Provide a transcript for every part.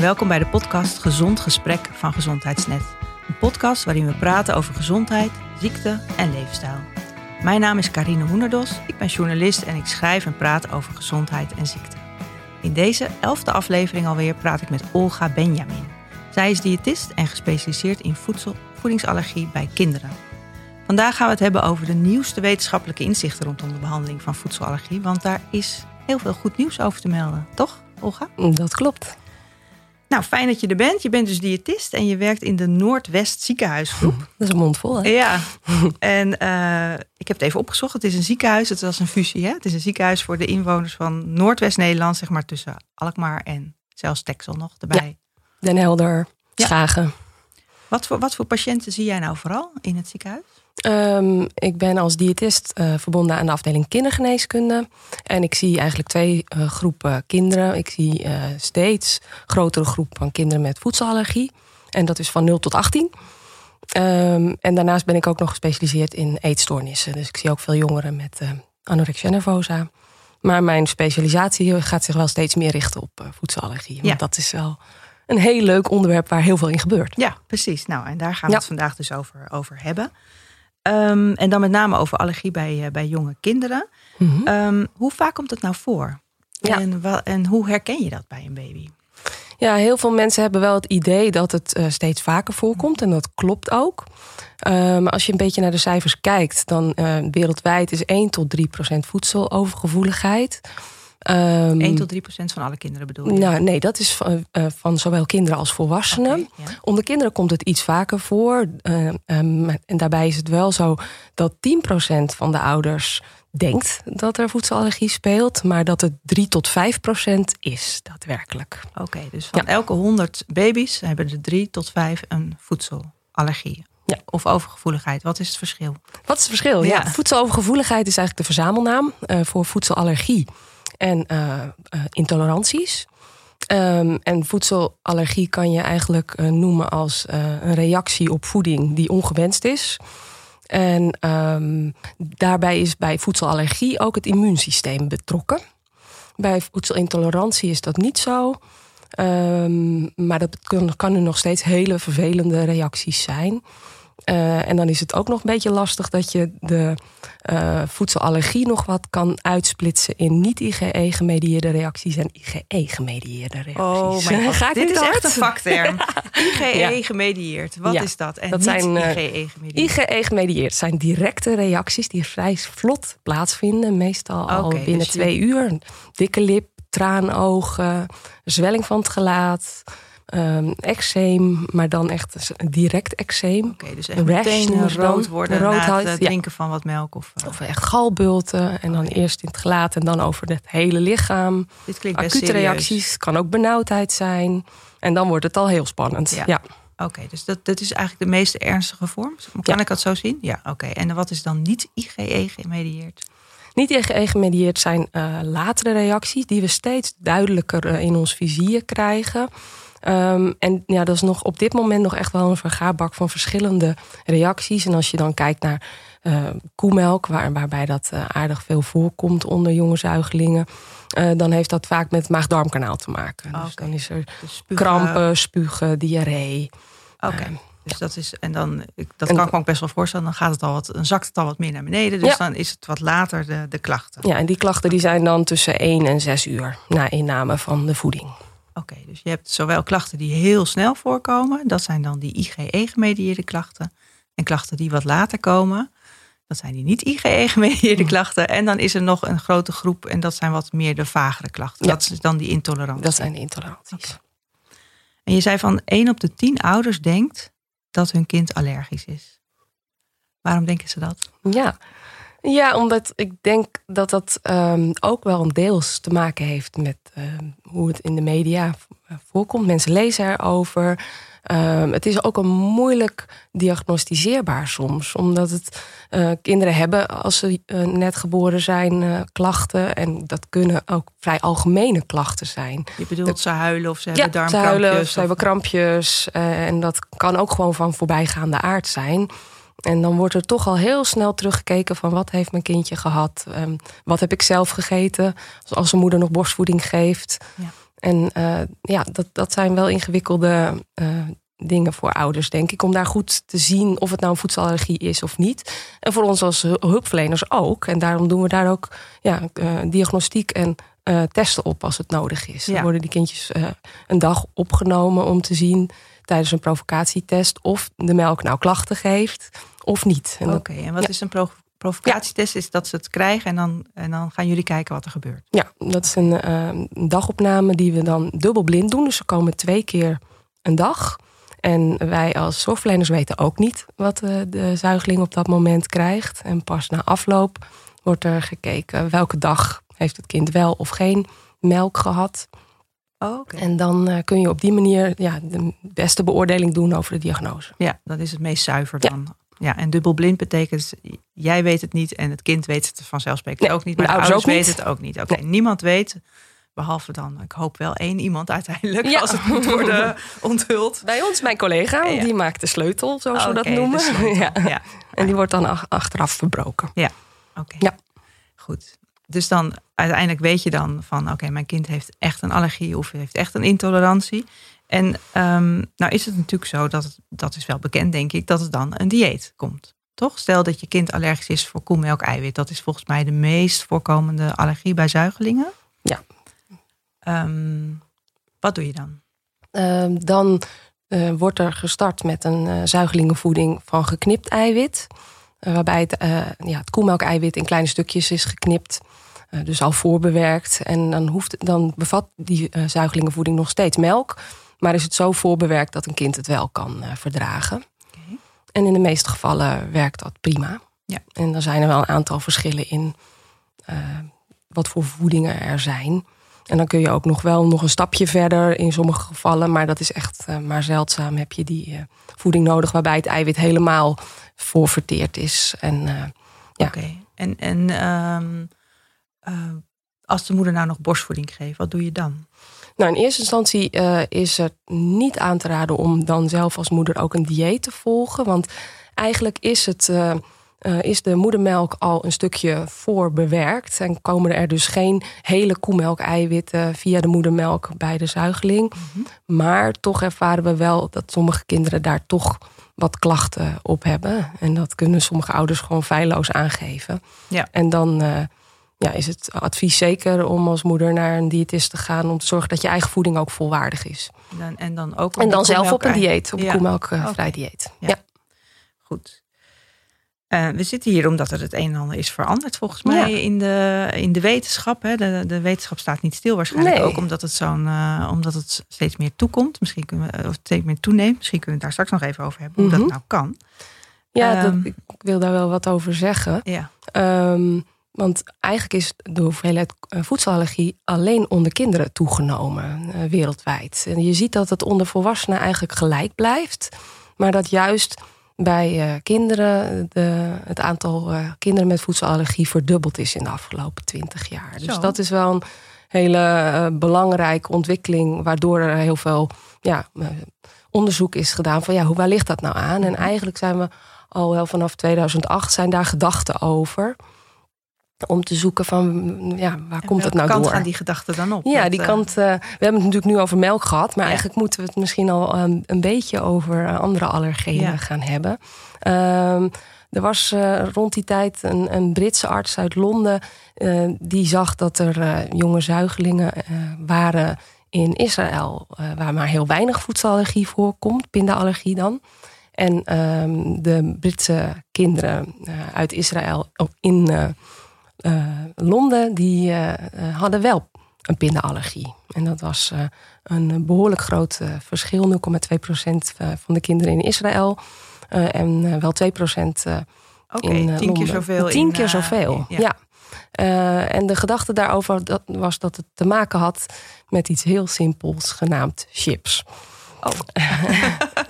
welkom bij de podcast Gezond Gesprek van Gezondheidsnet. Een podcast waarin we praten over gezondheid, ziekte en leefstijl. Mijn naam is Karine Hoenderdos, ik ben journalist en ik schrijf en praat over gezondheid en ziekte. In deze elfde aflevering alweer praat ik met Olga Benjamin. Zij is diëtist en gespecialiseerd in voedsel, voedingsallergie bij kinderen. Vandaag gaan we het hebben over de nieuwste wetenschappelijke inzichten rondom de behandeling van voedselallergie, want daar is heel veel goed nieuws over te melden, toch, Olga? Dat klopt. Nou, fijn dat je er bent. Je bent dus diëtist en je werkt in de Noordwest ziekenhuisgroep. Dat is een mond vol, hè? Ja, en uh, ik heb het even opgezocht. Het is een ziekenhuis, het was een fusie. Hè? Het is een ziekenhuis voor de inwoners van Noordwest-Nederland, zeg maar tussen Alkmaar en zelfs Texel nog erbij. Ja. Den Helder, Schagen. Ja. Wat, voor, wat voor patiënten zie jij nou vooral in het ziekenhuis? Um, ik ben als diëtist uh, verbonden aan de afdeling kindergeneeskunde. En ik zie eigenlijk twee uh, groepen kinderen. Ik zie uh, steeds grotere groep van kinderen met voedselallergie. En dat is van 0 tot 18. Um, en daarnaast ben ik ook nog gespecialiseerd in eetstoornissen. Dus ik zie ook veel jongeren met anorexia nervosa. Maar mijn specialisatie gaat zich wel steeds meer richten op voedselallergie. Want ja. dat is wel een heel leuk onderwerp waar heel veel in gebeurt. Ja, precies. Nou, en daar gaan we ja. het vandaag dus over, over hebben. Um, en dan met name over allergie bij, uh, bij jonge kinderen. Mm -hmm. um, hoe vaak komt het nou voor? Ja. En, en hoe herken je dat bij een baby? Ja, heel veel mensen hebben wel het idee dat het uh, steeds vaker voorkomt. En dat klopt ook. Uh, maar als je een beetje naar de cijfers kijkt, dan uh, wereldwijd is 1 tot 3 procent voedselovergevoeligheid. Um, 1 tot 3 procent van alle kinderen bedoel je? Nou, nee, dat is van, uh, van zowel kinderen als volwassenen. Okay, ja. Onder kinderen komt het iets vaker voor. Uh, um, en daarbij is het wel zo dat 10 procent van de ouders denkt dat er voedselallergie speelt, maar dat het 3 tot 5 procent is daadwerkelijk. Oké, okay, dus van ja. elke 100 baby's hebben er 3 tot 5 een voedselallergie. Ja. Of overgevoeligheid. Wat is het verschil? Wat is het verschil? Ja, ja voedselovergevoeligheid is eigenlijk de verzamelnaam uh, voor voedselallergie en uh, uh, intoleranties. Um, en voedselallergie kan je eigenlijk uh, noemen als een reactie op voeding die ongewenst is. En um, daarbij is bij voedselallergie ook het immuunsysteem betrokken. Bij voedselintolerantie is dat niet zo. Um, maar dat kan er nog steeds hele vervelende reacties zijn. Uh, en dan is het ook nog een beetje lastig dat je de uh, voedselallergie nog wat kan uitsplitsen in niet-IgE-gemedieerde reacties en IgE-gemedieerde reacties. Oh god, Ga dit is echt een vakterm. IgE-gemedieerd, wat ja. is dat? En dat zijn IgE-gemedieerd. IgE-gemedieerd zijn directe reacties die vrij vlot plaatsvinden, meestal okay, al binnen dus twee uur. Dikke lip, traanogen, zwelling van het gelaat. Um, eczeem, maar dan echt direct eczeem. Oké, okay, dus echt meteen rood worden rood na het drinken ja. van wat melk? Of, uh... of echt galbulten. En dan okay. eerst in het gelaat en dan over het hele lichaam. Dit klinkt Acute best reacties, kan ook benauwdheid zijn. En dan wordt het al heel spannend. Ja. ja. Oké, okay, dus dat, dat is eigenlijk de meest ernstige vorm? Kan ja. ik dat zo zien? Ja, oké. En wat is dan niet IgE gemedieerd? Niet IgE gemedieerd zijn uh, latere reacties... die we steeds duidelijker uh, in ons vizier krijgen... Um, en ja, dat is nog op dit moment nog echt wel een vergaarbak van verschillende reacties. En als je dan kijkt naar uh, koemelk, waar, waarbij dat uh, aardig veel voorkomt onder jonge zuigelingen. Uh, dan heeft dat vaak met maag-darmkanaal te maken. Dus dan is er spugen. krampen, spugen, diarree. Oké. Okay. Dus dat is, en dan, dat kan ik me ook best wel voorstellen, dan gaat het al wat, dan zakt het al wat meer naar beneden. Dus ja. dan is het wat later de, de klachten. Ja, en die klachten die zijn dan tussen 1 en 6 uur na inname van de voeding. Oké, okay, dus je hebt zowel klachten die heel snel voorkomen, dat zijn dan die IgE-gemedieerde klachten. En klachten die wat later komen, dat zijn die niet IgE-gemedieerde Mm. klachten. En dan is er nog een grote groep en dat zijn wat meer de vagere klachten. Ja. Dat is dan die intolerantie. Dat zijn de intoleranties. Okay. En je zei van 1 op de 10 ouders denkt dat hun kind allergisch is. Waarom denken ze dat? Ja, ja, omdat ik denk dat dat um, ook wel een deels te maken heeft met um, hoe het in de media voorkomt. Mensen lezen erover. Um, het is ook een moeilijk diagnosticeerbaar soms. Omdat het uh, kinderen hebben als ze uh, net geboren zijn uh, klachten. En dat kunnen ook vrij algemene klachten zijn. Je bedoelt dat, ze huilen of ze ja, hebben darmkrampjes? Ze huilen of of... ze hebben krampjes. en dat kan ook gewoon van voorbijgaande aard zijn. En dan wordt er toch al heel snel teruggekeken van wat heeft mijn kindje gehad? Um, wat heb ik zelf gegeten? Als een moeder nog borstvoeding geeft. Ja. En ja, dat, dat zijn wel ingewikkelde dingen voor ouders, denk ik. Om daar goed te zien of het nou een voedselallergie is of niet. En voor ons als hulpverleners ook. En daarom doen we daar ook ja, diagnostiek en testen op als het nodig is. Dan worden die kindjes een dag opgenomen om te zien tijdens een provocatietest of de melk nou klachten geeft of niet. Oké, en wat is een provocatietest? Is dat ze het krijgen en dan, en dan gaan jullie kijken wat er gebeurt? Ja, dat is een, uh, dagopname die we dan dubbelblind doen. Dus ze komen twee keer een dag. En wij als zorgverleners weten ook niet wat de, de zuigeling op dat moment krijgt. En pas na afloop wordt er gekeken welke dag heeft het kind wel of geen melk gehad. Oh, okay. En dan uh, kun je op die manier ja, de beste beoordeling doen over de diagnose. Ja, dat is het meest zuiver dan. Ja. Ja, en dubbelblind betekent, jij weet het niet en het kind weet het vanzelfsprekend nee, ook niet. Maar de, ouders, ouders weten het ook niet. Oké, niemand weet, behalve dan, ik hoop wel één iemand uiteindelijk, ja. als het moet worden onthuld. Bij ons, mijn collega, ja. die maakt de sleutel, zoals we dat noemen. Ja. ja. En die wordt dan achteraf verbroken. Ja, oké. Ja. Goed. Dus dan uiteindelijk weet je dan van oké, mijn kind heeft echt een allergie of heeft echt een intolerantie. En um, nou is het natuurlijk zo dat het, dat is wel bekend, denk ik, dat het dan een dieet komt. Toch? Stel dat je kind allergisch is voor koemelk eiwit. Dat is volgens mij de meest voorkomende allergie bij zuigelingen. Ja. Um, wat doe je dan? Uh, dan uh, wordt er gestart met een uh, zuigelingenvoeding van geknipt eiwit. Uh, waarbij het, ja, het koemelk-eiwit in kleine stukjes is geknipt. Dus al voorbewerkt. En dan, hoeft, dan bevat die zuigelingenvoeding nog steeds melk. Maar is het zo voorbewerkt dat een kind het wel kan uh, verdragen. Okay. En in de meeste gevallen werkt dat prima. Ja. En dan zijn er wel een aantal verschillen in wat voor voedingen er zijn. En dan kun je ook nog wel nog een stapje verder in sommige gevallen. Maar dat is echt uh, maar zeldzaam heb je die voeding nodig waarbij het eiwit helemaal voorverteerd is. En, ja. Oké, en, en um, als de moeder nou nog borstvoeding geeft, wat doe je dan? Nou, in eerste instantie uh, is het niet aan te raden om dan zelf als moeder ook een dieet te volgen. Want eigenlijk is, het, uh, uh, is de moedermelk al een stukje voorbewerkt. En komen er dus geen hele koemelk-eiwitten via de moedermelk bij de zuigeling. Mm -hmm. Maar toch ervaren we wel dat sommige kinderen daar toch wat klachten op hebben. En dat kunnen sommige ouders gewoon feilloos aangeven. Ja. En dan ja, is het advies zeker om als moeder naar een diëtist te gaan om te zorgen dat je eigen voeding ook volwaardig is. En, en dan ook en dan zelf op een dieet, op een ja. koemelkvrij okay. dieet. Ja. ja. Goed. Uh, we zitten hier omdat er het een en ander is veranderd volgens mij ja. in, de, in de wetenschap. Hè. De, de wetenschap staat niet stil waarschijnlijk nee. ook omdat het, zo'n, uh, omdat het steeds meer toekomt. Misschien kunnen we, of steeds meer toeneemt. Misschien kunnen we het daar straks nog even over hebben hoe mm -hmm. dat nou kan. Ja, um, dat, ik wil daar wel wat over zeggen. Ja. Um, want eigenlijk is de hoeveelheid eh, voedselallergie alleen onder kinderen toegenomen uh, wereldwijd. En je ziet dat het onder volwassenen eigenlijk gelijk blijft. Maar dat juist bij uh, kinderen de, het aantal kinderen met voedselallergie verdubbeld is in de afgelopen twintig jaar. Dus Zo. Dat is wel een hele belangrijke ontwikkeling, waardoor er heel veel ja, onderzoek is gedaan van ja, hoe, waar ligt dat nou aan? En eigenlijk zijn we al wel vanaf 2008 zijn daar gedachten over om te zoeken van ja, waar komt het nou kant door? gaan die gedachten dan op? Ja, die uh... kant. Uh, we hebben het natuurlijk nu over melk gehad, maar ja. eigenlijk moeten we het misschien al um, een beetje over andere allergenen ja. gaan hebben. Um, er was uh, rond die tijd een, een, Britse arts uit Londen die zag dat er jonge zuigelingen waren in Israël waar maar heel weinig voedselallergie voorkomt, pindaallergie dan. En um, de Britse kinderen uit Israël in Londen, die uh, hadden wel een pindaallergie. En dat was uh, een behoorlijk groot verschil. 0,2% van de kinderen in Israël. en wel 2% okay, in tien Londen. keer zoveel. Tien in, keer zoveel, ja. ja. en de gedachte daarover dat was dat het te maken had met iets heel simpels genaamd chips. Oh.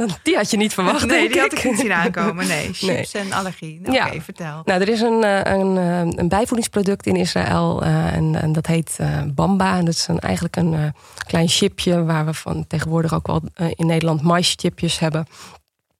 die had je niet verwacht. Nee, die had ik niet zien aankomen. Nee, chips nee. en allergie. Nou, ja. Oké, okay, vertel. Nou, er is een, een, een bijvoedingsproduct in Israël uh, en, en, dat heet uh, Bamba. En dat is een, eigenlijk een uh, klein chipje waar we van tegenwoordig ook wel in Nederland maischipjes hebben.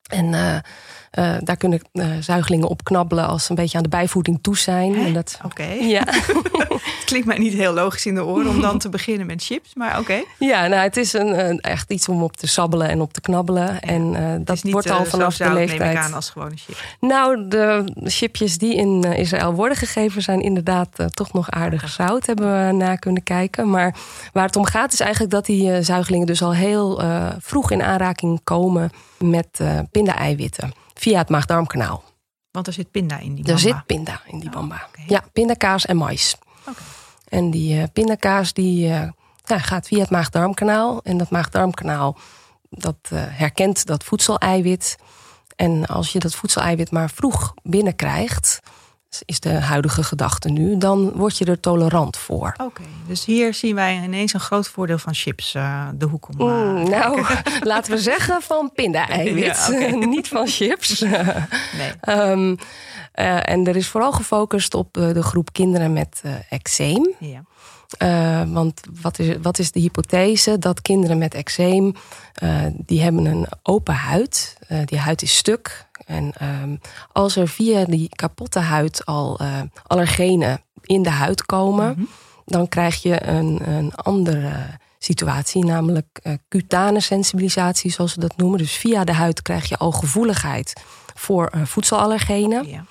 En Uh, daar kunnen uh, zuigelingen op knabbelen als ze een beetje aan de bijvoeding toe zijn. Dat... Oké. Ja. het klinkt mij niet heel logisch in de oren om dan te beginnen met chips, maar oké. Ja, nou, het is een, een, echt iets om op te sabbelen en op te knabbelen. en uh, dat wordt al vanaf de leeftijd. Neem ik aan als gewone chip. Nou, de chipjes die in Israël worden gegeven zijn inderdaad toch nog aardig zout, hebben we na kunnen kijken. Maar waar het om gaat is eigenlijk dat die zuigelingen dus al heel vroeg in aanraking komen met pinda-eiwitten via het maagdarmkanaal. Want er zit pinda in die bamba? Er zit pinda in die oh, bamba. Ja, pindakaas en mais. En die uh, pindakaas die, uh, gaat via het maagdarmkanaal. En dat maagdarmkanaal dat, uh, herkent dat voedseleiwit. En als je dat voedseleiwit maar vroeg binnenkrijgt is de huidige gedachte nu, dan word je er tolerant voor. Oké, dus hier zien wij ineens een groot voordeel van chips uh, de hoek om. Uh, nou, laten we zeggen van pinda-eiwit, niet van chips. nee. Um, uh, en er is vooral gefocust op de groep kinderen met eczeem. Ja. Uh, want wat is, wat is de hypothese? Dat kinderen met eczeem, uh, die hebben een open huid. Uh, die huid is stuk. En ehm, als er via die kapotte huid al uh, allergenen in de huid komen, mhm. dan krijg je een, een andere situatie, namelijk uh, cutane sensibilisatie, zoals ze dat noemen. Dus via de huid krijg je al gevoeligheid voor uh, voedselallergenen. Ja.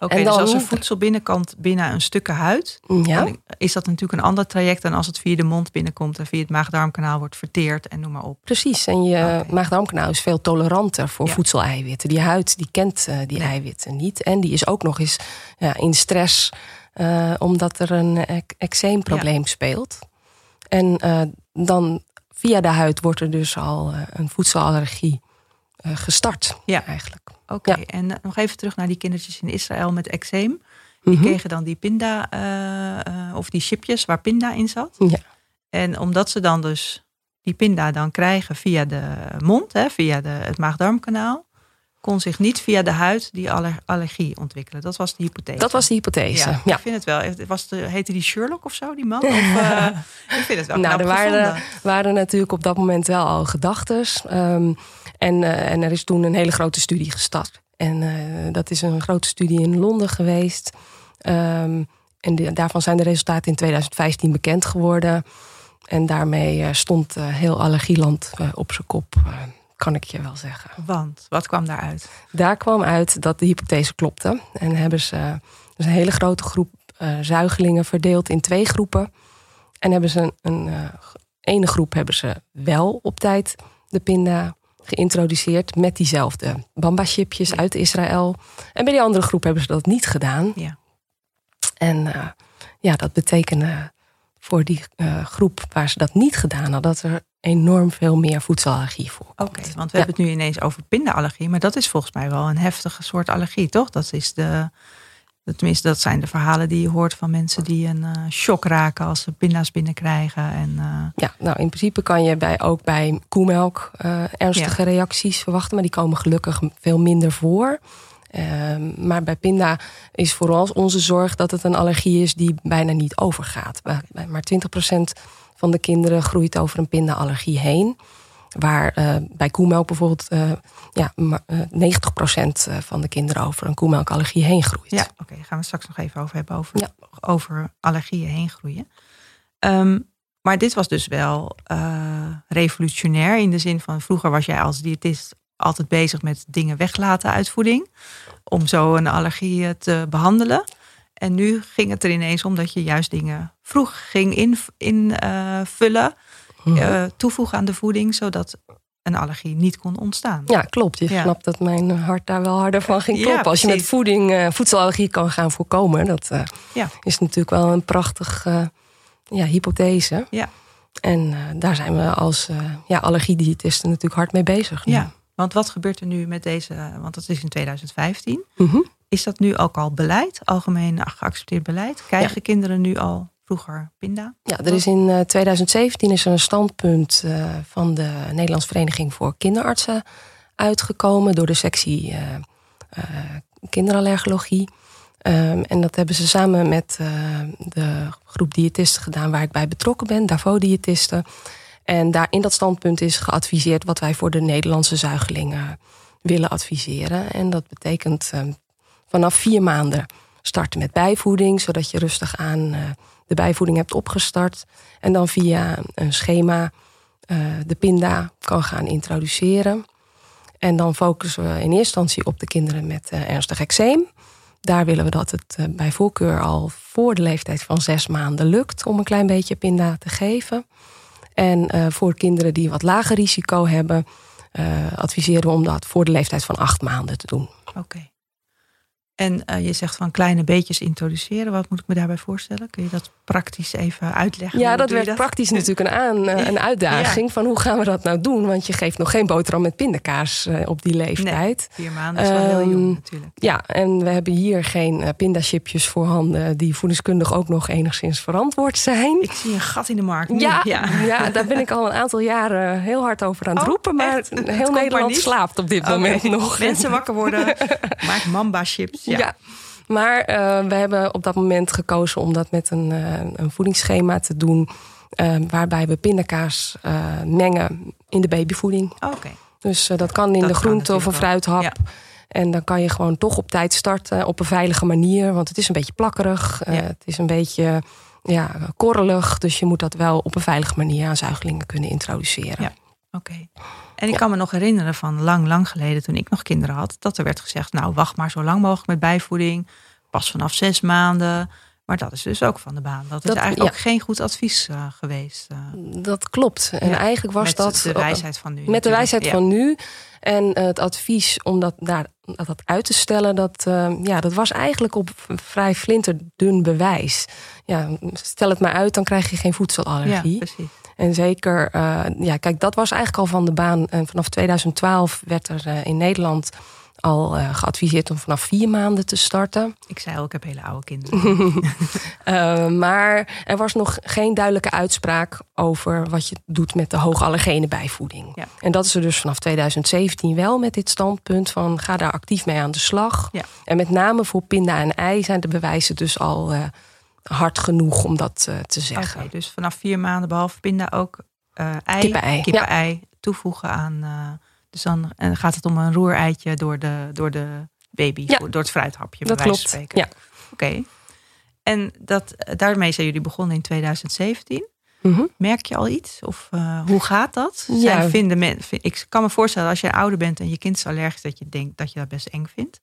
Oké, dus als er voedsel binnenkant binnen een stukken huid, ja. is dat natuurlijk een ander traject dan als het via de mond binnenkomt en via het maagdarmkanaal wordt verteerd en noem maar op. Precies, en je okay. maagdarmkanaal is veel toleranter voor voedseleiwitten. Die huid die kent uh, die eiwitten niet en die is ook nog eens ja, in stress uh, omdat er een eczeemprobleem ja. speelt. En uh, dan via de huid wordt er dus al een voedselallergie gestart ja. eigenlijk. Oké, en eh, nog even terug naar die kindertjes in Israël met eczeem. Die mhm. kregen dan die pinda, uh, of die chipjes waar pinda in zat. Ja. En omdat ze dan dus die pinda dan krijgen via de mond, hè, via de, het maagdarmkanaal, kon zich niet via de huid die allergie ontwikkelen. Dat was de hypothese. Dat was de hypothese. Ja, Ik vind het wel. Was de, heette die Sherlock of zo, die man? Of, uh, ik vind het wel. Nou, er waren, waren, natuurlijk op dat moment wel al gedachten. Um, en, uh, en er is toen een hele grote studie gestart. En uh, dat is een grote studie in Londen geweest. Um, en de, daarvan zijn de resultaten in 2015 bekend geworden. En daarmee stond heel allergieland op zijn kop kan ik je wel zeggen. Want, wat kwam daaruit? Daar kwam uit dat de hypothese klopte. En hebben ze dus een hele grote groep zuigelingen verdeeld in twee groepen. En hebben ze een, een ene groep hebben ze wel op tijd de pinda geïntroduceerd met diezelfde bamba-chipjes uit Israël. En bij die andere groep hebben ze dat niet gedaan. Ja. En uh, ja, dat betekende voor die groep waar ze dat niet gedaan hadden, dat er enorm veel meer voedselallergie voor. Oké, want we hebben het nu ineens over pindaallergie, maar dat is volgens mij wel een heftige soort allergie, toch? Dat is de, tenminste, dat zijn de verhalen die je hoort van mensen die een uh, shock raken als ze pinda's binnenkrijgen. En, uh... Ja, nou in principe kan je bij, ook bij koemelk uh, ernstige ja. reacties verwachten, maar die komen gelukkig veel minder voor. Ehm, maar bij pinda is vooral onze zorg dat het een allergie is die bijna niet overgaat. Bij, bij maar 20% van de kinderen groeit over een pindaallergie heen. Waar uh, bij koemelk bijvoorbeeld uh, ja, uh, 90% van de kinderen over een koemelkallergie heen groeit. Ja, oké, okay, gaan we straks nog even over hebben, over, ja. over allergieën heen groeien. Um, maar dit was dus wel revolutionair in de zin van vroeger was jij als diëtist altijd bezig met dingen weglaten uit voeding. Om zo een allergie te behandelen. En nu ging het er ineens om dat je juist dingen vroeg ging invullen, in, uh, uh, toevoegen aan de voeding, zodat een allergie niet kon ontstaan. Ja, klopt. Je ja. snapt dat mijn hart daar wel harder van ging kloppen. Ja, Als je met voeding uh, voedselallergie kan gaan voorkomen, dat uh, ja. is natuurlijk wel een prachtige ja, hypothese. Ja. En daar zijn we als ja, allergiediëtisten natuurlijk hard mee bezig. Nu. Ja, want wat gebeurt er nu met deze, want dat is in 2015. Mm -hmm. Is dat nu ook al beleid, algemeen geaccepteerd beleid? Krijgen kinderen nu al vroeger pinda? Ja, er is in 2017 is er een standpunt uh, van de Nederlandse Vereniging voor Kinderartsen uitgekomen door de sectie uh, uh, kinderallergologie. Um, en dat hebben ze samen met de groep diëtisten gedaan waar ik bij betrokken ben, DAVO-diëtisten. En daar in dat standpunt is geadviseerd wat wij voor de Nederlandse zuigelingen willen adviseren. En dat betekent ehm, vanaf vier maanden starten met bijvoeding, zodat je rustig aan de bijvoeding hebt opgestart. En dan via een schema uh, de pinda kan gaan introduceren. En dan focussen we in eerste instantie op de kinderen met uh, ernstig eczeem. Daar willen we dat het bij voorkeur al voor de leeftijd van zes maanden lukt om een klein beetje pinda te geven. En voor kinderen die wat lager risico hebben, adviseren we om dat voor de leeftijd van acht maanden te doen. Oké. En je zegt van kleine beetjes introduceren. Wat moet ik me daarbij voorstellen? Kun je dat praktisch even uitleggen? Ja, dat werd praktisch natuurlijk een, aan, uh, een uitdaging. Van hoe gaan we dat nou doen? Want je geeft nog geen boterham met pindakaas uh, op die leeftijd. Nee, vier maanden is wel um, heel jong ehm, natuurlijk. Ja, en we hebben hier geen pindachipjes voorhanden... die voedingskundig ook nog enigszins verantwoord zijn. Ik zie een gat in de markt. Nu. Ja, ja. ja daar ben ik al een aantal jaren heel hard over aan het oh, roepen. Maar echt? heel Nederland slaapt op dit okay. moment nog. Mensen wakker worden, maak mamba chips. Ja. Maar uh, we hebben op dat moment gekozen om dat met een, uh, een voedingsschema te doen. Uh, waarbij we pindakaas mengen in de babyvoeding. Oh, Oké. Okay. Dus dat kan in dat de groente of een fruithap. Ja. En dan kan je gewoon toch op tijd starten op een veilige manier. Want het is een beetje plakkerig. Ja. het is een beetje ja, korrelig. Dus je moet dat wel op een veilige manier aan zuigelingen kunnen introduceren. Ja. Oké. En ik kan me nog herinneren van lang, lang geleden, toen ik nog kinderen had, dat er werd gezegd: Nou, wacht maar zo lang mogelijk met bijvoeding. Pas vanaf zes maanden. Maar dat is dus ook van de baan. Dat is eigenlijk ook geen goed advies uh, geweest. Uh. Dat klopt. En ja, eigenlijk was met dat. de wijsheid van nu. Met de wijsheid ja. van nu. En uh, het advies om dat, daar, dat uit te stellen, dat, ja, dat was eigenlijk op vrij flinterdun bewijs. Ja, stel het maar uit, dan krijg je geen voedselallergie. Ja, precies. En zeker, uh, ja, kijk, dat was eigenlijk al van de baan. En vanaf 2012 werd er uh, in Nederland al uh, geadviseerd om vanaf vier maanden te starten. Ik zei al, ik heb hele oude kinderen. maar er was nog geen duidelijke uitspraak over wat je doet met de hoogallergene bijvoeding. Ja. En dat is er dus vanaf 2017 wel met dit standpunt van ga daar actief mee aan de slag. Ja. En met name voor pinda en ei zijn de bewijzen dus al hard genoeg om dat uh, te zeggen. Okay, dus vanaf vier maanden, behalve pinda, ook uh, ei, kippen-ei ja. toevoegen aan. Uh, dus dan en gaat het om een roereitje door de, door de baby, ja. door het fruithapje. Dat bij klopt. Spreken. Ja. Oké. Okay. En dat, daarmee zijn jullie begonnen in 2017. Mm -hmm. Merk je al iets? Of uh, hoe gaat dat? Ja. Zijn, vinden men, ik kan me voorstellen als je ouder bent en je kind is allergisch, dat je denkt dat je dat best eng vindt.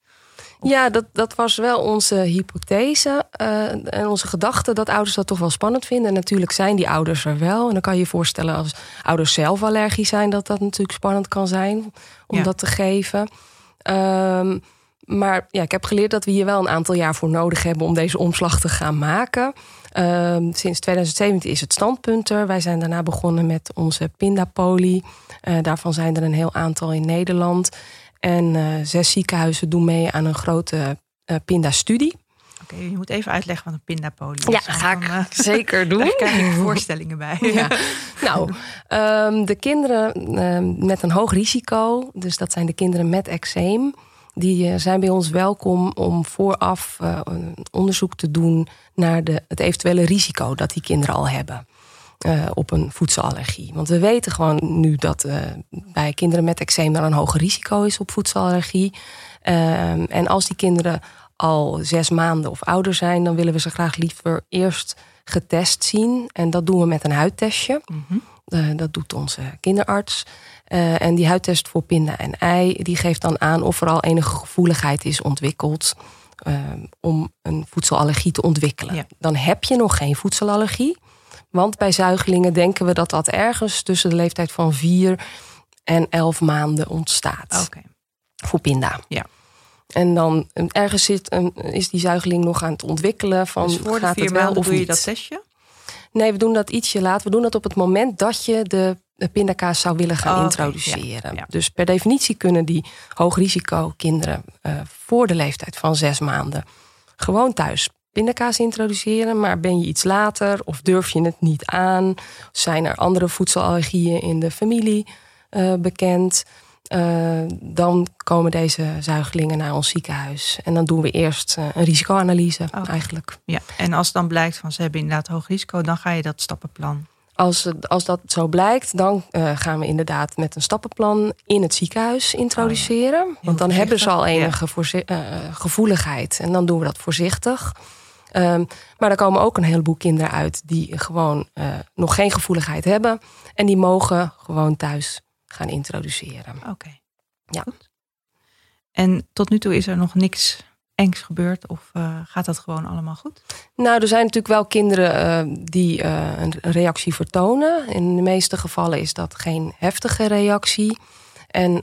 Ja, dat, dat was wel onze hypothese uh, en onze gedachte dat ouders dat toch wel spannend vinden. En natuurlijk zijn die ouders er wel. En dan kan je je voorstellen als ouders zelf allergisch zijn, dat dat natuurlijk spannend kan zijn om Ja. dat te geven. Um, maar ja, ik heb geleerd dat we hier wel een aantal jaar voor nodig hebben om deze omslag te gaan maken. Um, sinds 2017 is het standpunt er. Wij zijn daarna begonnen met onze Pindapoli. Uh, daarvan zijn er een heel aantal in Nederland. En uh, zes ziekenhuizen doen mee aan een grote uh, Pinda-studie. Oké, je moet even uitleggen wat een pindapolie is. Ja, ga ik Dan, eh, zeker doen. Daar krijg ik voorstellingen bij. Ja. Nou, um, de kinderen um, met een hoog risico, dus dat zijn de kinderen met eczeem, die zijn bij ons welkom om vooraf uh, onderzoek te doen naar de, het eventuele risico dat die kinderen al hebben. Uh, op een voedselallergie. Want we weten gewoon nu dat uh, bij kinderen met eczeem er een hoger risico is op voedselallergie. Uh, en als die kinderen al zes maanden of ouder zijn, dan willen we ze graag liever eerst getest zien. En dat doen we met een huidtestje. Mm -hmm. dat doet onze kinderarts. En die huidtest voor pinda en ei, die geeft dan aan of er al enige gevoeligheid is ontwikkeld uh, om een voedselallergie te ontwikkelen. Ja. Dan heb je nog geen voedselallergie. Want bij zuigelingen denken we dat dat ergens tussen de leeftijd van 4 en 11 maanden ontstaat. Okay. Voor pinda. Ja. En dan ergens zit, is die zuigeling nog aan het ontwikkelen. Van, dus voor de gaat vier het wel maanden of doe je niet? dat testje? Nee, we doen dat ietsje later. We doen dat op het moment dat je de, pindakaas zou willen gaan Oh, introduceren. Ja, ja. Dus per definitie kunnen die hoogrisico kinderen uh, voor de leeftijd van zes maanden gewoon thuis pindakaas introduceren. Maar ben je iets later of durf je het niet aan? Zijn er andere voedselallergieën in de familie uh, bekend? Uh, dan komen deze zuigelingen naar ons ziekenhuis. En dan doen we eerst uh, een risicoanalyse Oké. eigenlijk. Ja. En als dan blijkt van ze hebben inderdaad hoog risico, dan ga je dat stappenplan Als, als dat zo blijkt, dan gaan we inderdaad met een stappenplan in het ziekenhuis introduceren. Oh Want dan hebben ze al enige gevoeligheid. En dan doen we dat voorzichtig. Um, maar er komen ook een heleboel kinderen uit die gewoon uh, nog geen gevoeligheid hebben. En die mogen gewoon thuis gaan introduceren. Oké. Ja. Goed. En tot nu toe is er nog niks engs gebeurd of uh, gaat dat gewoon allemaal goed? Nou, er zijn natuurlijk wel kinderen uh, die een reactie vertonen. In de meeste gevallen is dat geen heftige reactie. En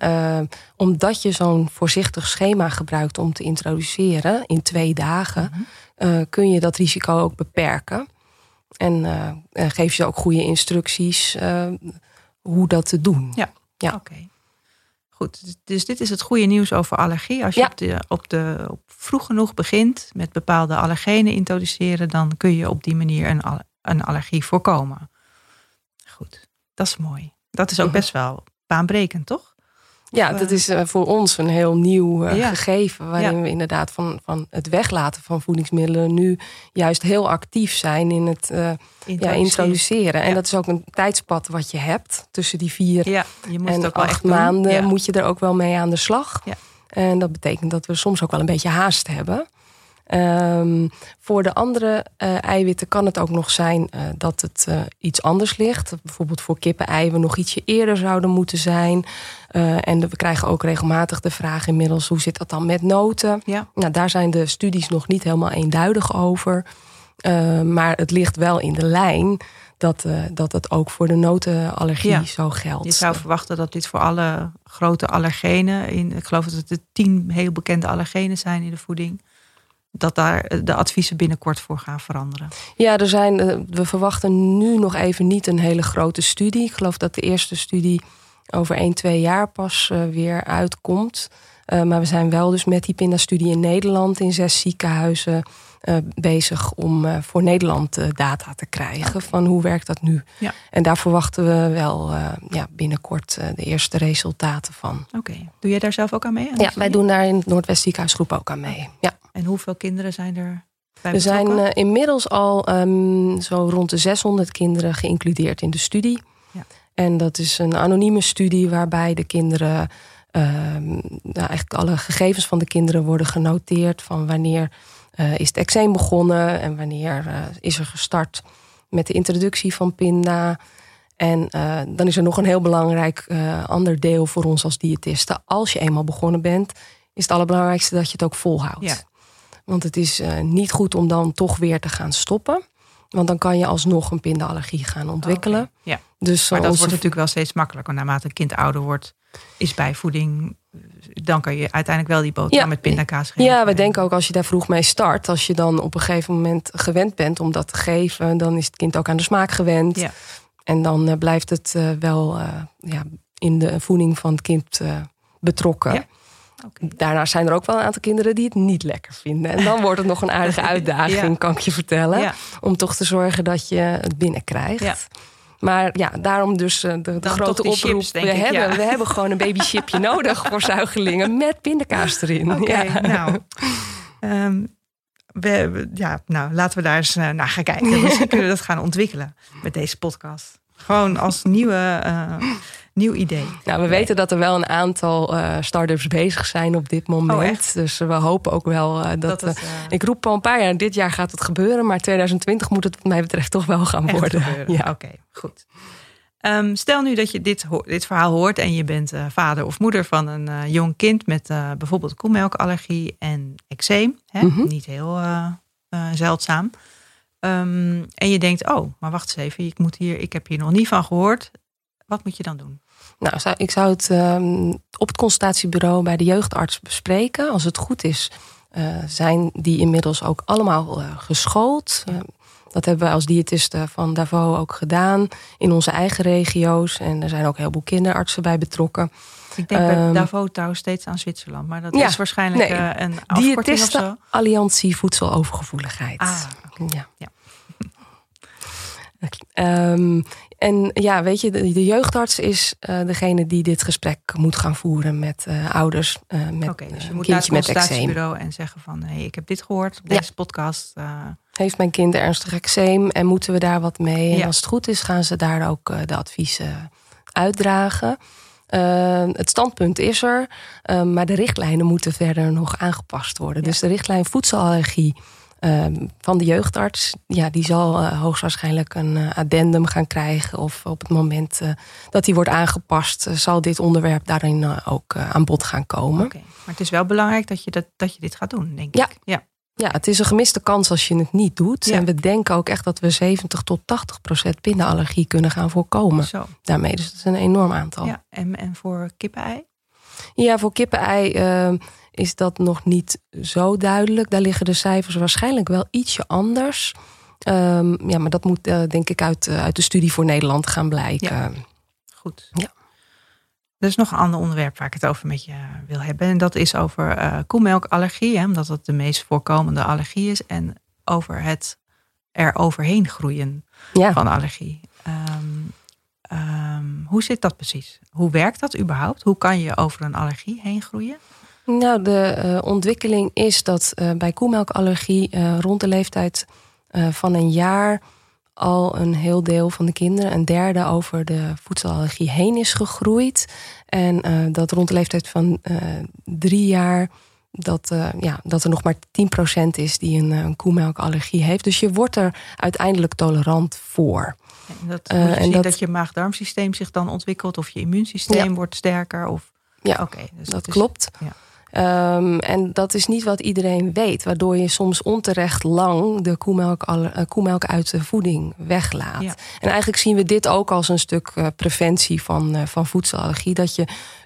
omdat je zo'n voorzichtig schema gebruikt om te introduceren in twee dagen, mhm. Eh, kun je dat risico ook beperken. En uh, geef je ook goede instructies hoe dat te doen. Ja, ja. oké. Goed, dus, dus dit is het goede nieuws over allergie. Als je op, de, op, de, op vroeg genoeg begint met bepaalde allergenen introduceren, dan kun je op die manier een, een allergie voorkomen. Goed, dat is mooi. Dat is ook mhm. best wel baanbrekend, toch? Ja, dat is eh, voor ons een heel nieuw eh, gegeven. Waarin we inderdaad van, van het weglaten van voedingsmiddelen nu juist heel actief zijn in het uh, introduceren. Ja, introduceren. En dat is ook een tijdspad wat je hebt tussen die vier ja, je moet en ook acht maanden. Moet je er ook wel mee aan de slag. En dat betekent dat we soms ook wel een beetje haast hebben. Um, voor de andere uh, eiwitten kan het ook nog zijn uh, dat het uh, iets anders ligt. Bijvoorbeeld voor kippen-ei we nog ietsje eerder zouden moeten zijn. en we krijgen ook regelmatig de vraag inmiddels... hoe zit dat dan met noten? Ja. Nou, daar zijn de studies nog niet helemaal eenduidig over. maar het ligt wel in de lijn dat, dat het ook voor de notenallergie zo geldt. Je zou verwachten dat dit voor alle grote allergenen... In, ik geloof dat het tien heel bekende allergenen zijn in de voeding dat daar de adviezen binnenkort voor gaan veranderen? Ja, er zijn, eh, we verwachten nu nog even niet een hele grote studie. Ik geloof dat de eerste studie over 1, 2 jaar pas eh, weer uitkomt. Uh, maar we zijn wel dus met die PINDA-studie in Nederland in zes ziekenhuizen uh, bezig om uh, voor Nederland data te krijgen van hoe werkt dat nu. Ja. En daar verwachten we wel ja, binnenkort de eerste resultaten van. Oké, doe jij daar zelf ook aan mee? ja, wij doen daar in het Noordwest ziekenhuisgroep ook aan mee. Ja. En hoeveel kinderen zijn er? Bij er zijn uh, inmiddels al um, zo rond de 600 kinderen geïncludeerd in de studie. Ja. En dat is een anonieme studie waarbij de kinderen, um, nou eigenlijk alle gegevens van de kinderen worden genoteerd van wanneer uh, is het eczeem begonnen en wanneer uh, is er gestart met de introductie van Pinda. En uh, dan is er nog een heel belangrijk ander deel voor ons als diëtisten. Als je eenmaal begonnen bent, is het allerbelangrijkste dat je het ook volhoudt. Ja. Want het is uh, niet goed om dan toch weer te gaan stoppen. Want dan kan je alsnog een pindaallergie gaan ontwikkelen. Ja. Dus maar dat wordt natuurlijk wel steeds makkelijker. Naarmate een kind ouder wordt, is bijvoeding. Dan kan je uiteindelijk wel die boterham met pindakaas geven. Ja, we denken ook als je daar vroeg mee start. Als je dan op een gegeven moment gewend bent om dat te geven. Dan is het kind ook aan de smaak gewend. Ja. En dan uh, blijft het uh, wel ja, in de voeding van het kind betrokken. Ja. Daarna zijn er ook wel een aantal kinderen die het niet lekker vinden. En dan wordt het nog een aardige uitdaging, kan ik je vertellen. Om toch te zorgen dat je het binnenkrijgt. Ja. Maar ja, daarom dus eh, de, de grote oproep. we, hebben, we hebben gewoon een babychipje nodig voor zuigelingen met pindakaas erin. Oké, nou. Um, we, ja, nou, laten we daar eens uh, naar gaan kijken. Misschien kunnen we dat gaan ontwikkelen met deze podcast. Gewoon als nieuwe, uh, nieuw idee. Nou, we weten dat er wel een aantal uh, start-ups bezig zijn op dit moment. Oh, dus we hopen ook wel uh, dat. dat ik roep al een paar jaar, dit jaar gaat het gebeuren, maar 2020 moet het, wat mij betreft, toch wel gaan worden. Ja, oké, goed. Um, stel nu dat je dit, dit verhaal hoort en je bent vader of moeder van een jong kind met bijvoorbeeld koemelkallergie en eczeem. Hè? Mm -hmm. Niet heel zeldzaam. Um, en je denkt, oh, maar wacht eens even, ik, moet hier, ik heb hier nog niet van gehoord. Wat moet je dan doen? Nou, ik zou het um, op het consultatiebureau bij de jeugdarts bespreken. Als het goed is, uh, zijn die inmiddels ook allemaal uh, geschoold. Uh, dat hebben we als diëtisten van Davos ook gedaan in onze eigen regio's. En er zijn ook heel veel kinderartsen bij betrokken. Ik denk bij um, Davos trouwens steeds aan Zwitserland. Maar dat ja, is waarschijnlijk nee, een afkorting of zo. Alliantie Voedselovergevoeligheid. Ah, okay. ja. ja. Um, En ja, weet je, de, jeugdarts is uh, degene die dit gesprek moet gaan voeren met uh, ouders. Uh, met Oké, dus je moet naar het consultatiebureau en zeggen van... hé, hey, ik heb dit gehoord op deze podcast. Heeft mijn kind ernstig eczeem en moeten we daar wat mee? En als het goed is, gaan ze daar ook de adviezen uitdragen. het standpunt is er, maar de richtlijnen moeten verder nog aangepast worden. Dus de richtlijn voedselallergie Ehm, van de jeugdarts. Ja, die zal uh, hoogstwaarschijnlijk een uh, addendum gaan krijgen. Of op het moment uh, dat die wordt aangepast, zal dit onderwerp daarin ook aan bod gaan komen. Okay. Maar het is wel belangrijk dat je, dat, dat je dit gaat doen, denk ja. ik. Ja. Ja, het is een gemiste kans als je het niet doet. En we denken ook echt dat we 70 tot 80 procent pindenallergie kunnen gaan voorkomen. Zo. Daarmee, dus dat is een enorm aantal. Ja, en, en voor kippenei? Ja, voor kippenei uh, is dat nog niet zo duidelijk. Daar liggen de cijfers waarschijnlijk wel ietsje anders. Um, ja, maar dat moet uh, denk ik uit, uh, uit de studie voor Nederland gaan blijken. Ja. Goed. Ja. Er is nog een ander onderwerp waar ik het over met je wil hebben. En dat is over uh, koemelkallergie. Hè, omdat dat de meest voorkomende allergie is. En over het er overheen groeien ja. van allergie. Um, um, hoe zit dat precies? Hoe werkt dat überhaupt? Hoe kan je over een allergie heen groeien? Nou, de uh, ontwikkeling is dat uh, bij koemelkallergie uh, rond de leeftijd van een jaar al een heel deel van de kinderen, een derde, over de voedselallergie heen is gegroeid. En dat rond de leeftijd van drie jaar. Dat, ja, dat er nog maar 10% is die een, een koemelkallergie heeft. Dus je wordt er uiteindelijk tolerant voor. En dat, en dat, dat je maag-darmsysteem zich dan ontwikkelt, of je immuunsysteem ja. wordt sterker. Of, ja, oké. dus dat, dat klopt. Ja. Um, en dat is niet wat iedereen weet, waardoor je soms onterecht lang de koemelk, uh, koemelk uit de voeding weglaat. Ja. En eigenlijk zien we dit ook als een stuk uh, preventie van, uh, van voedselallergie. Dat je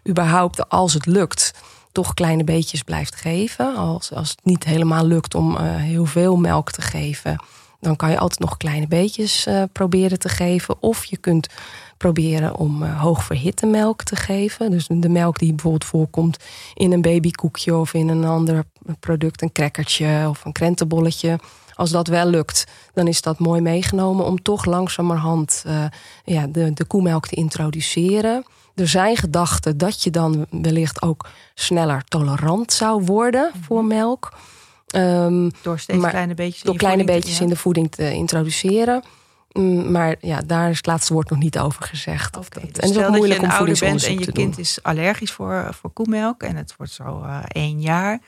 überhaupt, als het lukt, toch kleine beetjes blijft geven. Als, als het niet helemaal lukt om heel veel melk te geven, dan kan je altijd nog kleine beetjes proberen te geven. Of je kunt proberen om uh, hoog verhitte melk te geven. Dus de melk die bijvoorbeeld voorkomt in een babykoekje of in een ander product, een crackertje of een krentenbolletje. Als dat wel lukt, dan is dat mooi meegenomen om toch langzamerhand uh, ja, de, de koemelk te introduceren. Er zijn gedachten dat je dan wellicht ook sneller tolerant zou worden voor mhm. melk. Um, door steeds kleine beetjes, door kleine beetjes in de voeding te introduceren. Mm, maar ja, daar is het laatste woord nog niet over gezegd. Okay, dat, dus en het is ook moeilijk dat je een ouder bent en je kind is allergisch voor, voor koemelk en het wordt zo uh, één jaar.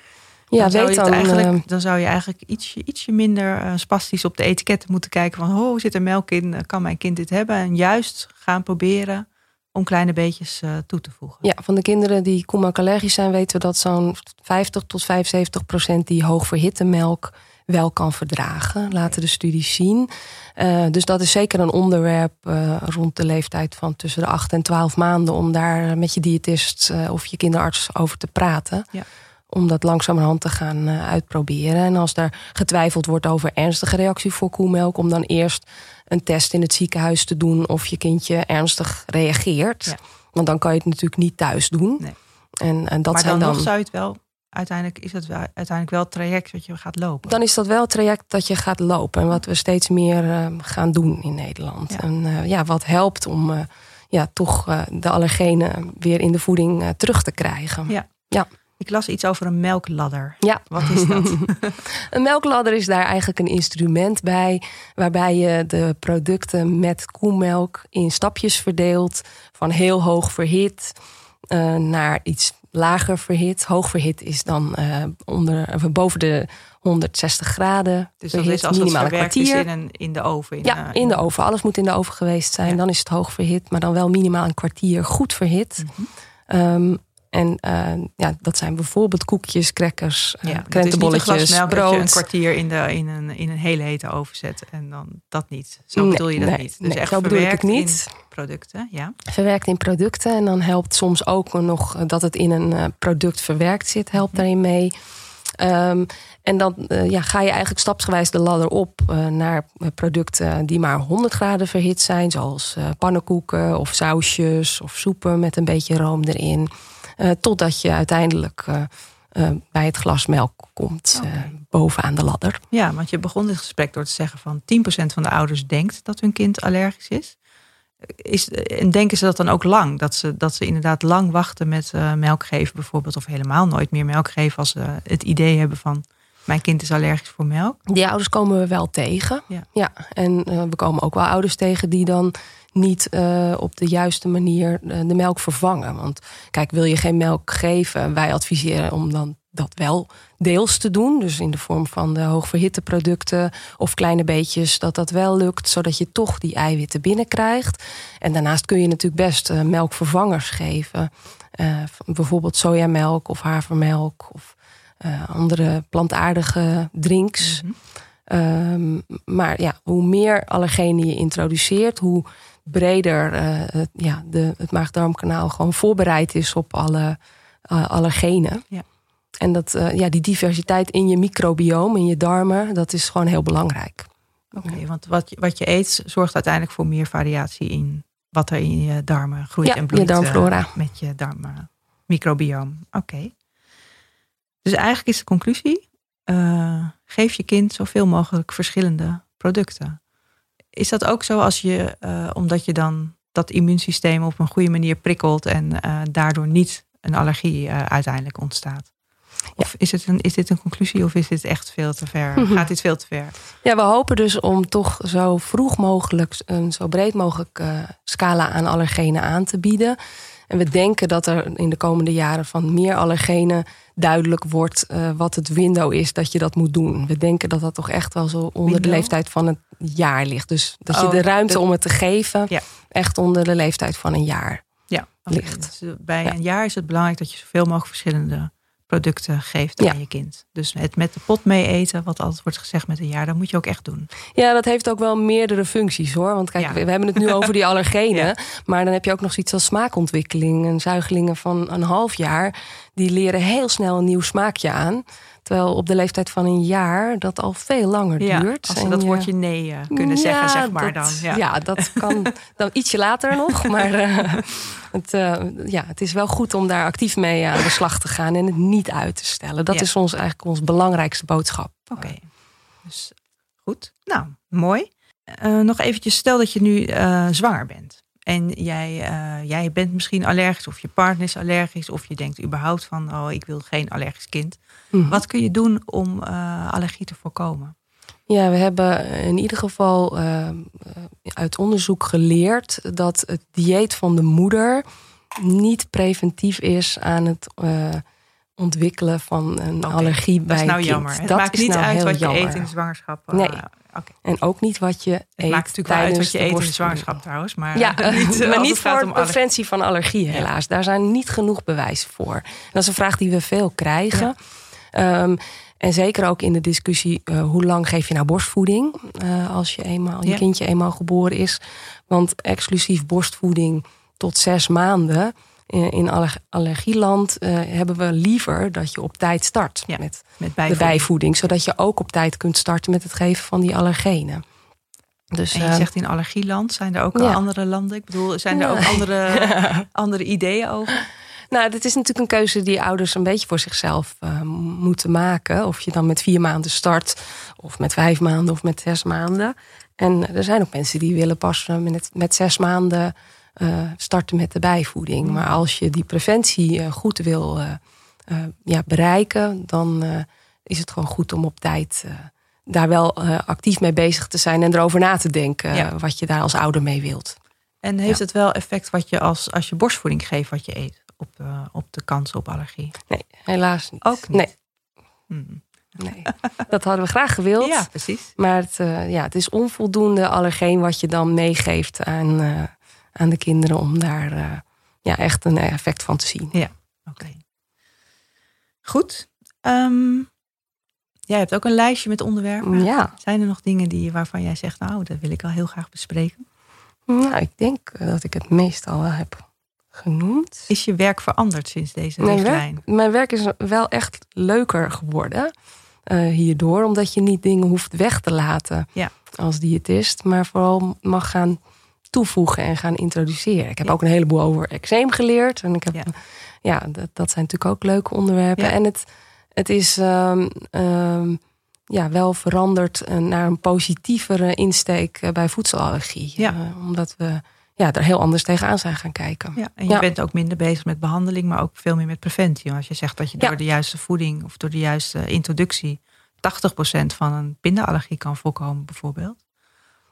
Ja, dan, zou je dan, eigenlijk, dan zou je eigenlijk ietsje, ietsje minder uh, spastisch op de etiketten moeten kijken van oh, zit er melk in? Kan mijn kind dit hebben? En juist gaan proberen om kleine beetjes uh, toe te voegen. Ja, van de kinderen die koemelk allergisch zijn, weten we dat zo'n 50 tot 75 procent die hoog verhitte melk wel kan verdragen. Laten de studies zien. Uh, dus dat is zeker een onderwerp uh, rond de leeftijd van tussen de 8 en 12 maanden. Om daar met je diëtist uh, of je kinderarts over te praten. Ja. Om dat langzamerhand te gaan uitproberen. En als daar getwijfeld wordt over ernstige reactie voor koemelk. Om dan eerst een test in het ziekenhuis te doen of je kindje ernstig reageert. Ja. Want dan kan je het natuurlijk niet thuis doen. Nee. En, en dat maar dan, dan nog zou je het wel uiteindelijk is het wel, uiteindelijk wel het traject dat je gaat lopen. Dan is dat wel het traject dat je gaat lopen. En wat we steeds meer uh, gaan doen in Nederland. Ja. En uh, ja, wat helpt om uh, ja, toch de allergenen weer in de voeding terug te krijgen. Ja. ja. Ik las iets over een melkladder. Ja. Wat is dat? een melkladder is daar eigenlijk een instrument bij. Waarbij je de producten met koemelk in stapjes verdeelt. Van heel hoog verhit naar iets lager verhit. Hoog verhit is dan uh, onder, of boven de 160 graden. Dus dat is als minimaal het een kwartier. In, een, in de oven? In ja, in de oven. Alles moet in de oven geweest zijn. Dan is het hoog verhit, maar dan wel minimaal een kwartier goed verhit. Mm -hmm. um, en uh, ja, dat zijn bijvoorbeeld koekjes, crackers, uh, ja, krentenbolletjes, brood. je een kwartier in, de, in, een, in een hele hete oven zet en dan dat niet. Zo nee, bedoel je dat nee, niet. Dus nee, echt zo bedoel ik het niet. producten, ja. Verwerkt in producten en dan helpt soms ook nog dat het in een uh, product verwerkt zit, helpt mm daarin mee. Um, en dan uh, ja, ga je eigenlijk stapsgewijs de ladder op uh, naar producten die maar 100 graden verhit zijn, zoals uh, pannenkoeken of sausjes of soepen met een beetje room erin. Uh, totdat je uiteindelijk uh, uh, bij het glas melk komt, okay. bovenaan de ladder. Ja, want je begon dit gesprek door te zeggen van 10% van de ouders denkt dat hun kind allergisch is. is, en denken ze dat dan ook lang? Dat ze, dat ze inderdaad lang wachten met uh, melk geven bijvoorbeeld. Of helemaal nooit meer melk geven als ze het idee hebben van... mijn kind is allergisch voor melk. Die ouders komen we wel tegen. Ja, ja. en uh, we komen ook wel ouders tegen die dan niet uh, op de juiste manier de melk vervangen. Want kijk, wil je geen melk geven? Wij adviseren om dan dat wel deels te doen. Dus in de vorm van de hoogverhitte producten of kleine beetjes, dat dat wel lukt, zodat je toch die eiwitten binnenkrijgt. En daarnaast kun je natuurlijk best melkvervangers geven. Uh, bijvoorbeeld sojamelk of havermelk of uh, andere plantaardige drinks. Mm -hmm. maar ja, hoe meer allergenen je introduceert, hoe breder het, ja, de, het maag-darmkanaal gewoon voorbereid is op alle allergenen. Ja. En dat, ja, die diversiteit in je microbioom, in je darmen, dat is gewoon heel belangrijk. Oké, want wat, wat je eet zorgt uiteindelijk voor meer variatie in wat er in je darmen groeit en bloeit. Je darmflora. Met je darmmicrobioom. Oké. Dus eigenlijk is de conclusie: uh, geef je kind zoveel mogelijk verschillende producten. Is dat ook zo als je, omdat je dan dat immuunsysteem op een goede manier prikkelt en daardoor niet een allergie uiteindelijk ontstaat? Of is, het een, is dit een conclusie of is dit echt veel te ver? Mhm. Gaat dit veel te ver? Ja, we hopen dus om toch zo vroeg mogelijk een zo breed mogelijk scala aan allergenen aan te bieden. En we denken dat er in de komende jaren van meer allergenen duidelijk wordt uh, wat het window is dat je dat moet doen. We denken dat dat toch echt wel zo onder de leeftijd van het jaar ligt. Dus dat je oh, de ruimte om het te geven ja. echt onder de leeftijd van een jaar ja, ligt. Dus bij een jaar is het belangrijk dat je zoveel mogelijk verschillende producten geeft aan je kind. Dus het met de pot mee eten, wat altijd wordt gezegd met een jaar, dat moet je ook echt doen. Ja, dat heeft ook wel meerdere functies hoor. Want kijk, we hebben het nu over die allergenen. Maar dan heb je ook nog zoiets als smaakontwikkeling. En zuigelingen van een half jaar, die leren heel snel een nieuw smaakje aan. Terwijl op de leeftijd van een jaar dat al veel langer duurt. Als ze dat woordje nee uh, kunnen zeggen, zeg maar dan. Ja. ja. dat kan dan ietsje later nog. Maar uh, het, uh, ja, het is wel goed om daar actief mee aan de slag te gaan en het niet uit te stellen. Dat is ons eigenlijk ons belangrijkste boodschap. Oké, dus goed. Nou, mooi. nog eventjes, stel dat je nu zwanger bent. En jij, jij bent misschien allergisch, of je partner is allergisch, of je denkt überhaupt van: oh, ik wil geen allergisch kind. Mhm. Wat kun je doen om uh, allergie te voorkomen? Ja, we hebben in ieder geval uh, uit onderzoek geleerd dat het dieet van de moeder niet preventief is aan het ontwikkelen van een allergie bij kind. Dat is nou jammer. Het dat maakt niet nou uit wat je eet in de zwangerschap. Nee. Okay. En ook niet wat je het eet. maakt natuurlijk wel uit wat je eet in zwangerschap trouwens. Maar, ja, niet, maar niet voor de preventie van allergie helaas. Daar zijn niet genoeg bewijzen voor. dat is een vraag die we veel krijgen. Ja. Um, en zeker ook in de discussie, uh, hoe lang geef je nou borstvoeding uh, als je, eenmaal, je kindje eenmaal geboren is. Want exclusief borstvoeding tot zes maanden in, in allergieland uh, hebben we liever dat je op tijd start ja, met, met bijvoeding. de bijvoeding. Zodat je ook op tijd kunt starten met het geven van die allergenen. Dus, en je zegt in allergieland, zijn er ook ja. andere landen? Ik bedoel, zijn er ook andere, andere ideeën over? Nou, dit is natuurlijk een keuze die ouders een beetje voor zichzelf uh, moeten maken. Of je dan met vier maanden start, of met vijf maanden, of met zes maanden. En er zijn ook mensen die willen pas met, met zes maanden uh, starten met de bijvoeding. Maar als je die preventie uh, goed wil ja, bereiken, dan is het gewoon goed om op tijd daar wel actief mee bezig te zijn en erover na te denken ja. wat je daar als ouder mee wilt. En heeft ja. het wel effect wat je als, als je borstvoeding geeft, wat je eet? op, op de kans op allergie? Nee, helaas niet. Ook niet? Nee. Hmm. Nee, dat hadden we graag gewild. Ja, precies. Maar het, ja, het is onvoldoende allergeen wat je dan meegeeft aan, aan de kinderen om daar ja, echt een effect van te zien. Ja, oké. Goed. Um, jij hebt ook een lijstje met onderwerpen. Ja. Zijn er nog dingen die, waarvan jij zegt, nou, dat wil ik al heel graag bespreken? Nou, ik denk dat ik het meestal heb genoemd. Is je werk veranderd sinds deze mijn richtlijn? Werk, mijn werk is wel echt leuker geworden uh, hierdoor. Omdat je niet dingen hoeft weg te laten ja. als diëtist. Maar vooral mag gaan toevoegen en gaan introduceren. Ik heb ook een heleboel over eczeem geleerd. En ik heb, ja, ja dat, dat, zijn natuurlijk ook leuke onderwerpen. En het, het is um, um, ja, wel veranderd naar een positievere insteek eh, bij voedselallergie. Uh, omdat we ja, er heel anders tegenaan zijn gaan kijken. Ja, en je bent ook minder bezig met behandeling, maar ook veel meer met preventie. Als je zegt dat je door de juiste voeding of door de juiste introductie 80% van een pindaallergie kan voorkomen, bijvoorbeeld.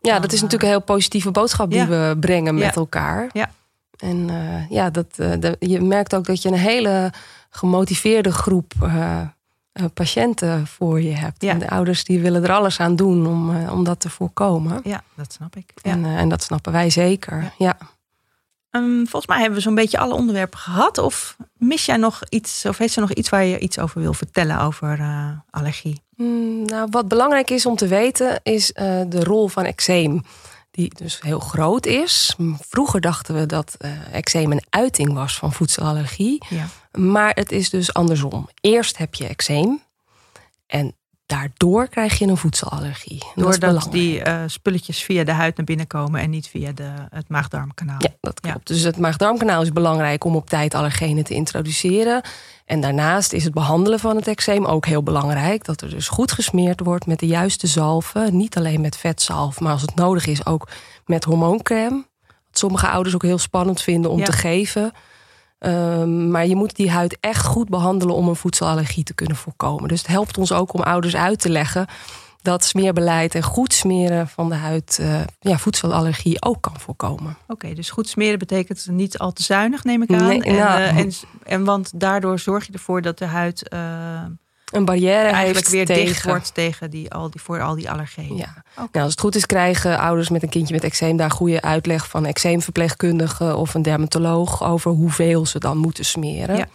Ja, dat is natuurlijk een heel positieve boodschap die we brengen met elkaar. Ja. En uh, ja, dat, uh, je merkt ook dat je een hele gemotiveerde groep uh, patiënten voor je hebt. Ja. En de ouders die willen er alles aan doen om, om dat te voorkomen. Ja, dat snap ik. En, en dat snappen wij zeker. Ja. Um, volgens mij hebben we zo'n beetje alle onderwerpen gehad. Of mis jij nog iets, of heeft ze nog iets waar je iets over wil vertellen over allergie? Mm, nou, wat belangrijk is om te weten, is de rol van eczeem die dus heel groot is. Vroeger dachten we dat uh, eczeem een uiting was van voedselallergie. Ja. Maar het is dus andersom. Eerst heb je eczeem en daardoor krijg je een voedselallergie. Doordat die uh, spulletjes via de huid naar binnen komen en niet via de, het maagdarmkanaal. Ja, dat klopt. Dus het maagdarmkanaal is belangrijk om op tijd allergenen te introduceren. En daarnaast is het behandelen van het eczeem ook heel belangrijk. Dat er dus goed gesmeerd wordt met de juiste zalven. Niet alleen met vetzalf, maar als het nodig is ook met hormooncrème. Wat sommige ouders ook heel spannend vinden om te geven. Ehm, maar je moet die huid echt goed behandelen om een voedselallergie te kunnen voorkomen. Dus het helpt ons ook om ouders uit te leggen dat smeerbeleid en goed smeren van de huid uh, ja, voedselallergie ook kan voorkomen. Oké, dus goed smeren betekent niet al te zuinig, neem ik aan. Nee, en, nou, uh, en, en, want daardoor zorg je ervoor dat de huid uh, een barrière eigenlijk weer tegen. dicht wordt tegen die, al die, voor al die allergenen. Ja. Nou, als het goed is, krijgen ouders met een kindje met eczeem daar goede uitleg van eczeemverpleegkundige of een dermatoloog over hoeveel ze dan moeten smeren. Ja.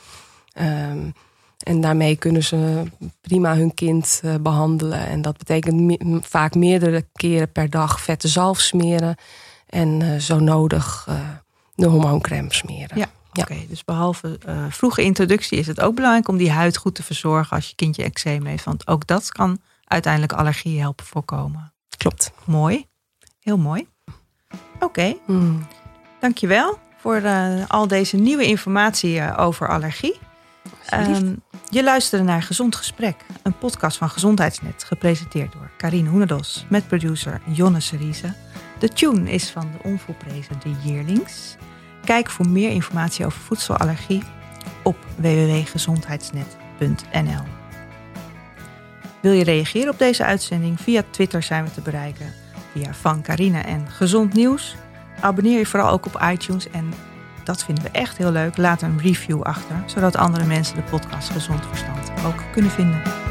Um, en daarmee kunnen ze prima hun kind uh, behandelen. En dat betekent vaak meerdere keren per dag vette zalf smeren. En uh, zo nodig uh, de hormooncrème smeren. Ja. Ja. Oké, dus behalve vroege introductie is het ook belangrijk om die huid goed te verzorgen als je kindje eczeem heeft. Want ook dat kan uiteindelijk allergie helpen voorkomen. Klopt. Mooi. Heel mooi. Oké, okay. mm. dankjewel voor al deze nieuwe informatie over allergie. Um, je luisterde naar Gezond Gesprek, een podcast van Gezondheidsnet, gepresenteerd door Karine Hoenedos met producer Jonne Seriese. De tune is van de onvolprezen De Yearlings. Kijk voor meer informatie over voedselallergie op www.gezondheidsnet.nl. Wil je reageren op deze uitzending? Via Twitter zijn we te bereiken. Via Van Carine en Gezond Nieuws. Abonneer je vooral ook op iTunes en dat vinden we echt heel leuk. Laat een review achter, zodat andere mensen de podcast Gezond Verstand ook kunnen vinden.